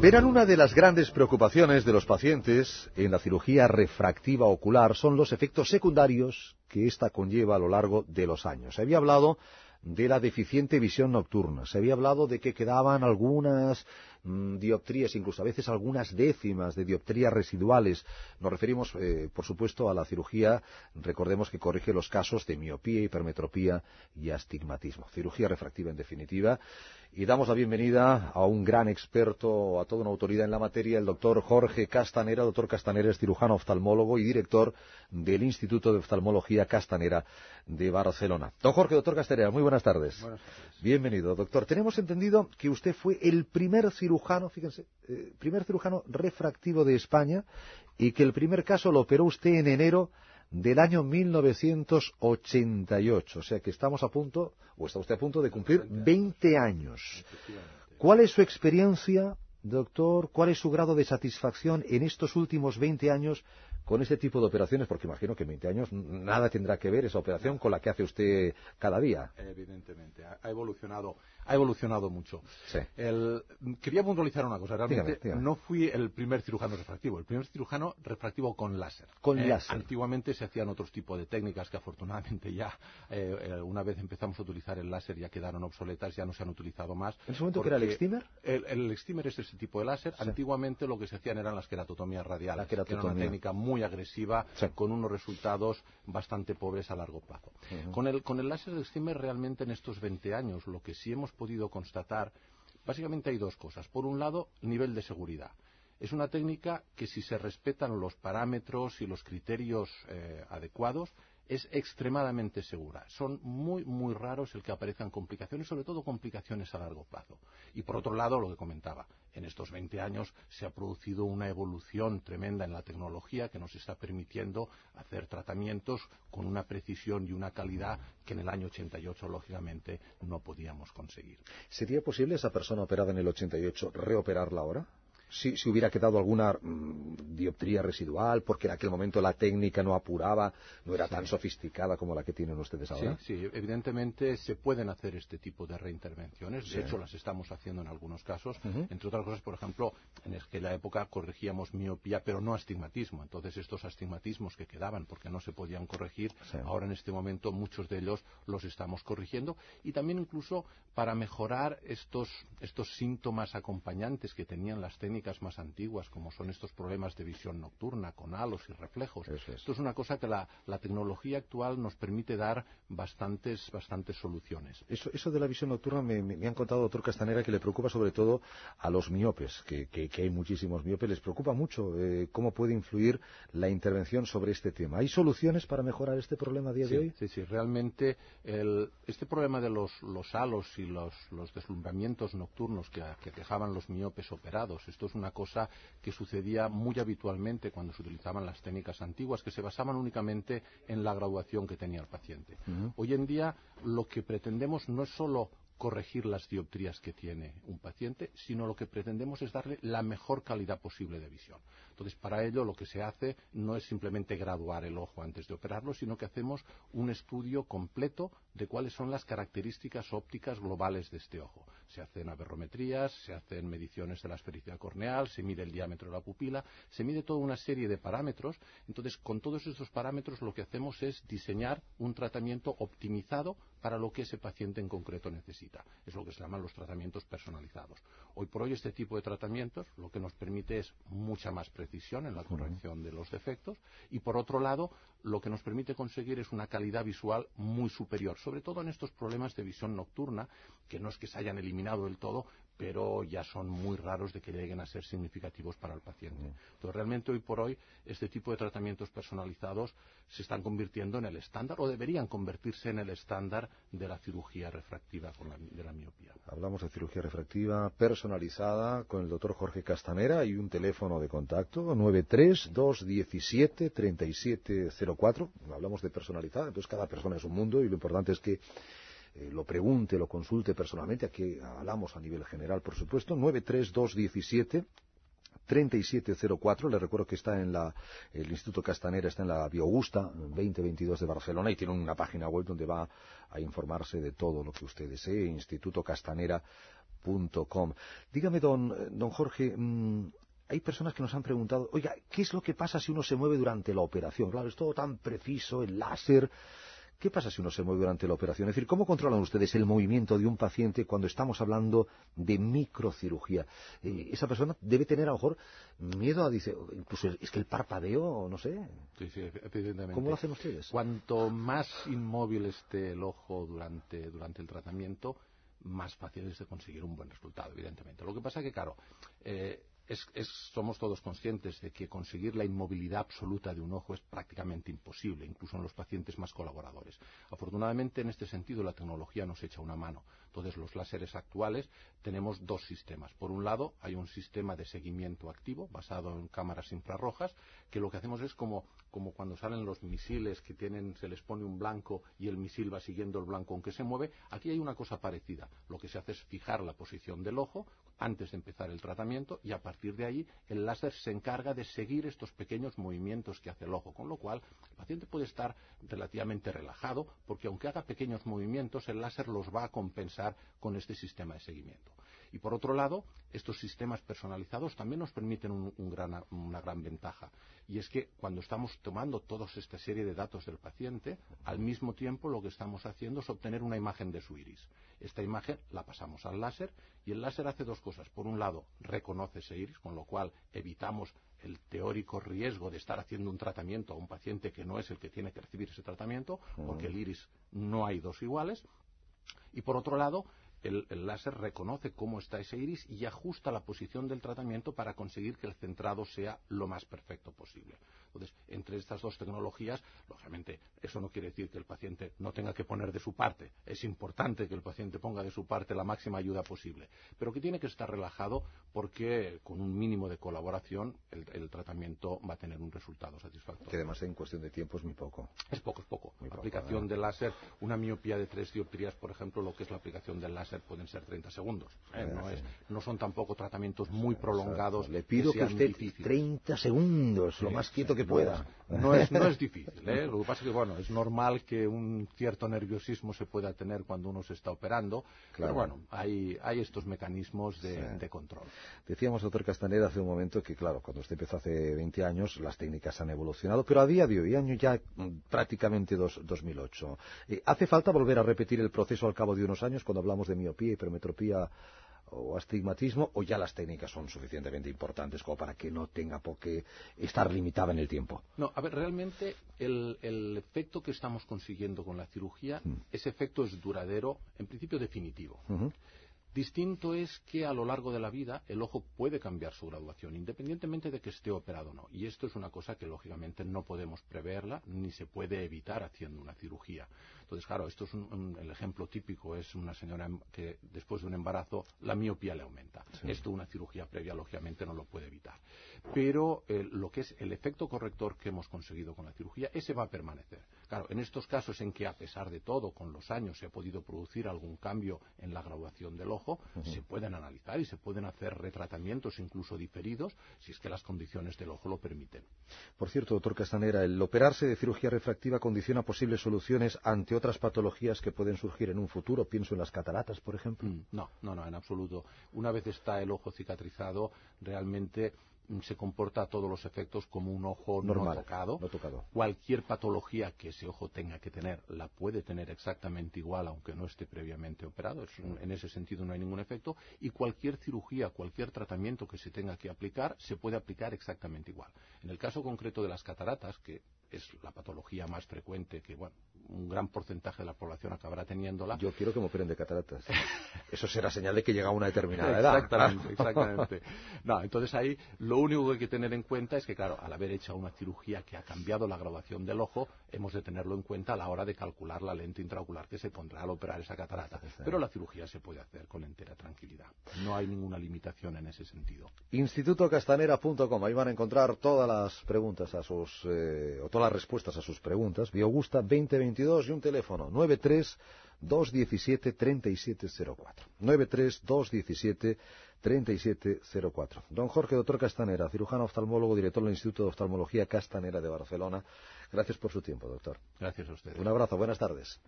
Verán, una de las grandes preocupaciones de los pacientes en la cirugía refractiva ocular son los efectos secundarios que ésta conlleva a lo largo de los años. Se había hablado de la deficiente visión nocturna. Se había hablado de que quedaban algunas mm, dioptrías, incluso a veces algunas décimas de dioptrías residuales. Nos referimos, eh, por supuesto, a la cirugía, recordemos que corrige los casos de miopía, hipermetropía y astigmatismo. Cirugía refractiva, en definitiva. Y damos la bienvenida a un gran experto, a toda una autoridad en la materia, el doctor Jorge Castanera. Doctor Castanera es cirujano oftalmólogo y director del Instituto de Oftalmología Castanera de Barcelona. Don Jorge, doctor Castanera, muy buenas tardes. Buenas tardes. Bienvenido, doctor. Tenemos entendido que usted fue el primer cirujano, fíjense, eh, primer cirujano refractivo de España y que el primer caso lo operó usted en enero del año 1988. O sea que estamos a punto, o está usted a punto de cumplir 20 años. ¿Cuál es su experiencia, doctor? ¿Cuál es su grado de satisfacción en estos últimos 20 años con este tipo de operaciones? Porque imagino que en 20 años nada tendrá que ver esa operación con la que hace usted cada día. Evidentemente, ha evolucionado ha evolucionado mucho. Sí. El, quería puntualizar una cosa. Realmente Dígame, dígame. no fui el primer cirujano refractivo. El primer cirujano refractivo con láser. Con Eh, láser. Antiguamente se hacían otros tipos de técnicas que afortunadamente ya, eh, eh, una vez empezamos a utilizar el láser, ya quedaron obsoletas, ya no se han utilizado más. ¿En ese momento que era el extimer? El, el extimer es ese tipo de láser. Sí. Antiguamente lo que se hacían eran las queratotomías radiales. La que era una queratotomía. técnica muy agresiva, Sí. con unos resultados bastante pobres a largo plazo. Con el, con el láser de excimer realmente en estos 20 años lo que sí hemos podido constatar, básicamente hay dos cosas. Por un lado, nivel de seguridad. Es una técnica que si se respetan los parámetros y los criterios eh, adecuados, es extremadamente segura. Son muy, muy raros el que aparezcan complicaciones, sobre todo complicaciones a largo plazo. Y por otro lado, lo que comentaba, en estos 20 años se ha producido una evolución tremenda en la tecnología que nos está permitiendo hacer tratamientos con una precisión y una calidad que en el año 88, lógicamente, no podíamos conseguir. ¿Sería posible esa persona operada en el 88 reoperarla ahora? Si, si hubiera quedado alguna mm, dioptría residual, porque en aquel momento la técnica no apuraba, no era tan sofisticada como la que tienen ustedes ahora. Sí, sí, evidentemente se pueden hacer este tipo de reintervenciones. Sí. De hecho, las estamos haciendo en algunos casos. Ujú. Entre otras cosas, por ejemplo, en aquella época corregíamos miopía, pero no astigmatismo. Entonces, estos astigmatismos que quedaban porque no se podían corregir, Sí. ahora en este momento muchos de ellos los estamos corrigiendo. Y también incluso para mejorar estos, estos síntomas acompañantes que tenían las técnicas más antiguas, como son estos problemas de visión nocturna con halos y reflejos. Es. Esto es una cosa que la, la tecnología actual nos permite dar bastantes, bastantes soluciones. Eso, eso de la visión nocturna me, me- me han contado, doctor Castanera, que le preocupa sobre todo a los miopes, que, que- que hay muchísimos miopes. Les preocupa mucho eh, cómo puede influir la intervención sobre este tema. ¿Hay soluciones para mejorar este problema a día de Sí, hoy? sí, sí, realmente el- este problema de los, los halos y los, los deslumbramientos nocturnos que, que quejaban los miopes operados, esto es una cosa que sucedía muy habitualmente cuando se utilizaban las técnicas antiguas, que se basaban únicamente en la graduación que tenía el paciente. Hoy en día lo que pretendemos no es solo corregir las dioptrías que tiene un paciente, sino lo que pretendemos es darle la mejor calidad posible de visión. Entonces, para ello lo que se hace no es simplemente graduar el ojo antes de operarlo, sino que hacemos un estudio completo de cuáles son las características ópticas globales de este ojo. Se hacen aberrometrías, se hacen mediciones de la esfericidad corneal, se mide el diámetro de la pupila, se mide toda una serie de parámetros. Entonces, con todos estos parámetros lo que hacemos es diseñar un tratamiento optimizado para lo que ese paciente en concreto necesita. Es lo que se llaman los tratamientos personalizados. Hoy por hoy este tipo de tratamientos lo que nos permite es mucha más precisión en la corrección de los defectos y por otro lado lo que nos permite conseguir es una calidad visual muy superior, sobre todo en estos problemas de visión nocturna que no es que se hayan eliminado del todo, pero ya son muy raros de que lleguen a ser significativos para el paciente. Entonces, realmente hoy por hoy este tipo de tratamientos personalizados se están convirtiendo en el estándar o deberían convertirse en el estándar de la cirugía refractiva con la, de la miopía. Hablamos de cirugía refractiva personalizada con el doctor Jorge Castanera y un teléfono de contacto 93-217-3704. Hablamos de personalizada, entonces cada persona es un mundo y lo importante es que eh, lo pregunte, lo consulte personalmente. Aquí hablamos a nivel general, por supuesto. 93217 3704, le recuerdo que está en la, el Instituto Castanera está en la Biogusta 2022 de Barcelona y tiene una página web donde va a informarse de todo lo que usted desee, institutocastanera.com castanera.com. Dígame, don, don Jorge, mm, hay personas que nos han preguntado, oiga, ¿qué es lo que pasa si uno se mueve durante la operación? Claro, es todo tan preciso, el láser. ¿Qué pasa si uno se mueve durante la operación? Es decir, ¿cómo controlan ustedes el movimiento de un paciente cuando estamos hablando de microcirugía? Eh, esa persona debe tener a lo mejor miedo a, dice, incluso es que el parpadeo, no sé. Sí, sí, evidentemente. ¿Cómo lo hacen ustedes? Cuanto más inmóvil esté el ojo durante, durante el tratamiento, más fácil es de conseguir un buen resultado, evidentemente. Lo que pasa es que, claro, eh, somos todos conscientes de que conseguir la inmovilidad absoluta de un ojo es prácticamente imposible, incluso en los pacientes más colaboradores. Afortunadamente, en este sentido, la tecnología nos echa una mano. Entonces, los láseres actuales tenemos dos sistemas. Por un lado, hay un sistema de seguimiento activo basado en cámaras infrarrojas, que lo que hacemos es como, como cuando salen los misiles que tienen, se les pone un blanco y el misil va siguiendo el blanco aunque se mueve. Aquí hay una cosa parecida. Lo que se hace es fijar la posición del ojo antes de empezar el tratamiento y a partir de ahí el láser se encarga de seguir estos pequeños movimientos que hace el ojo, con lo cual el paciente puede estar relativamente relajado porque aunque haga pequeños movimientos el láser los va a compensar con este sistema de seguimiento. Y por otro lado, estos sistemas personalizados también nos permiten una gran ventaja. Y es que cuando estamos tomando toda esta serie de datos del paciente, al mismo tiempo lo que estamos haciendo es obtener una imagen de su iris. Esta imagen la pasamos al láser y el láser hace dos cosas. Por un lado, reconoce ese iris, con lo cual evitamos el teórico riesgo de estar haciendo un tratamiento a un paciente que no es el que tiene que recibir ese tratamiento, porque el iris no hay dos iguales. Y por otro lado, el, láser reconoce cómo está ese iris y ajusta la posición del tratamiento para conseguir que el centrado sea lo más perfecto posible. Entonces, entre estas dos tecnologías, lógicamente, eso no quiere decir que el paciente no tenga que poner de su parte. Es importante que el paciente ponga de su parte la máxima ayuda posible, pero que tiene que estar relajado porque con un mínimo de colaboración el, tratamiento va a tener un resultado satisfactorio. Que además en cuestión de tiempo es muy poco. Es poco, es poco. Aplicación del láser, una miopía de tres dioptrías, por ejemplo, lo que es la aplicación del láser pueden ser 30 segundos. ¿eh? No, son tampoco tratamientos muy prolongados. Le pido que, usted 30 segundos, lo más quieto que pueda. No, es, no es difícil. ¿eh? Lo que pasa es que, bueno, es normal que un cierto nerviosismo se pueda tener cuando uno se está operando. Pero bueno, hay, hay estos mecanismos de, control. Decíamos, doctor Castaneda, hace un momento que, claro, cuando usted empezó hace 20 años, las técnicas han evolucionado, pero a día de hoy, año ya mm, prácticamente dos, 2008, eh, ¿hace falta volver a repetir el proceso al cabo de unos años cuando hablamos de miopía, hipermetropía o astigmatismo o ya las técnicas son suficientemente importantes como para que no tenga por qué estar limitada en el tiempo? No, a ver, realmente el, efecto que estamos consiguiendo con la cirugía, mm. ese efecto es duradero, en principio definitivo. Distinto es que a lo largo de la vida el ojo puede cambiar su graduación, independientemente de que esté operado o no. Y esto es una cosa que lógicamente no podemos preverla ni se puede evitar haciendo una cirugía. Entonces, claro, esto es un, el ejemplo típico, es una señora que después de un embarazo la miopía le aumenta. Esto una cirugía previa lógicamente no lo puede evitar. Pero eh, lo que es el efecto corrector que hemos conseguido con la cirugía, ese va a permanecer. Claro, en estos casos en que a pesar de todo, con los años se ha podido producir algún cambio en la graduación del ojo, se pueden analizar y se pueden hacer retratamientos incluso diferidos si es que las condiciones del ojo lo permiten. Por cierto, doctor Castanera, el operarse de cirugía refractiva condiciona posibles soluciones ante otras patologías que pueden surgir en un futuro. Pienso en las cataratas, por ejemplo. Mm, no, no, no, en absoluto. Una vez está el ojo cicatrizado, realmente se comporta a todos los efectos como un ojo no, tocado. no tocado. Cualquier patología que ese ojo tenga que tener la puede tener exactamente igual aunque no esté previamente operado. en ese sentido no hay ningún efecto. Y cualquier cirugía, cualquier tratamiento que se tenga que aplicar se puede aplicar exactamente igual. En el caso concreto de las cataratas, que es la patología más frecuente que, bueno, un gran porcentaje de la población acabará teniéndola. Yo quiero que me operen de cataratas. Eso será señal de que llega a una determinada edad. Exactamente, exactamente. No, entonces ahí lo único que hay que tener en cuenta es que, claro, al haber hecho una cirugía que ha cambiado la graduación del ojo, hemos de tenerlo en cuenta a la hora de calcular la lente intraocular que se pondrá al operar esa catarata. Pero la cirugía se puede hacer con entera tranquilidad. No hay ninguna limitación en ese sentido. Institutocastanera.com, ahí van a encontrar todas las preguntas a sus, eh, o todas las respuestas a sus preguntas. Biogusta 2022 y un teléfono 93 217 3704. 93 217 3704. Don Jorge, doctor Castanera, cirujano oftalmólogo, director del Instituto de Oftalmología Castanera de Barcelona. Gracias por su tiempo, doctor. Gracias a usted. Un abrazo, buenas tardes.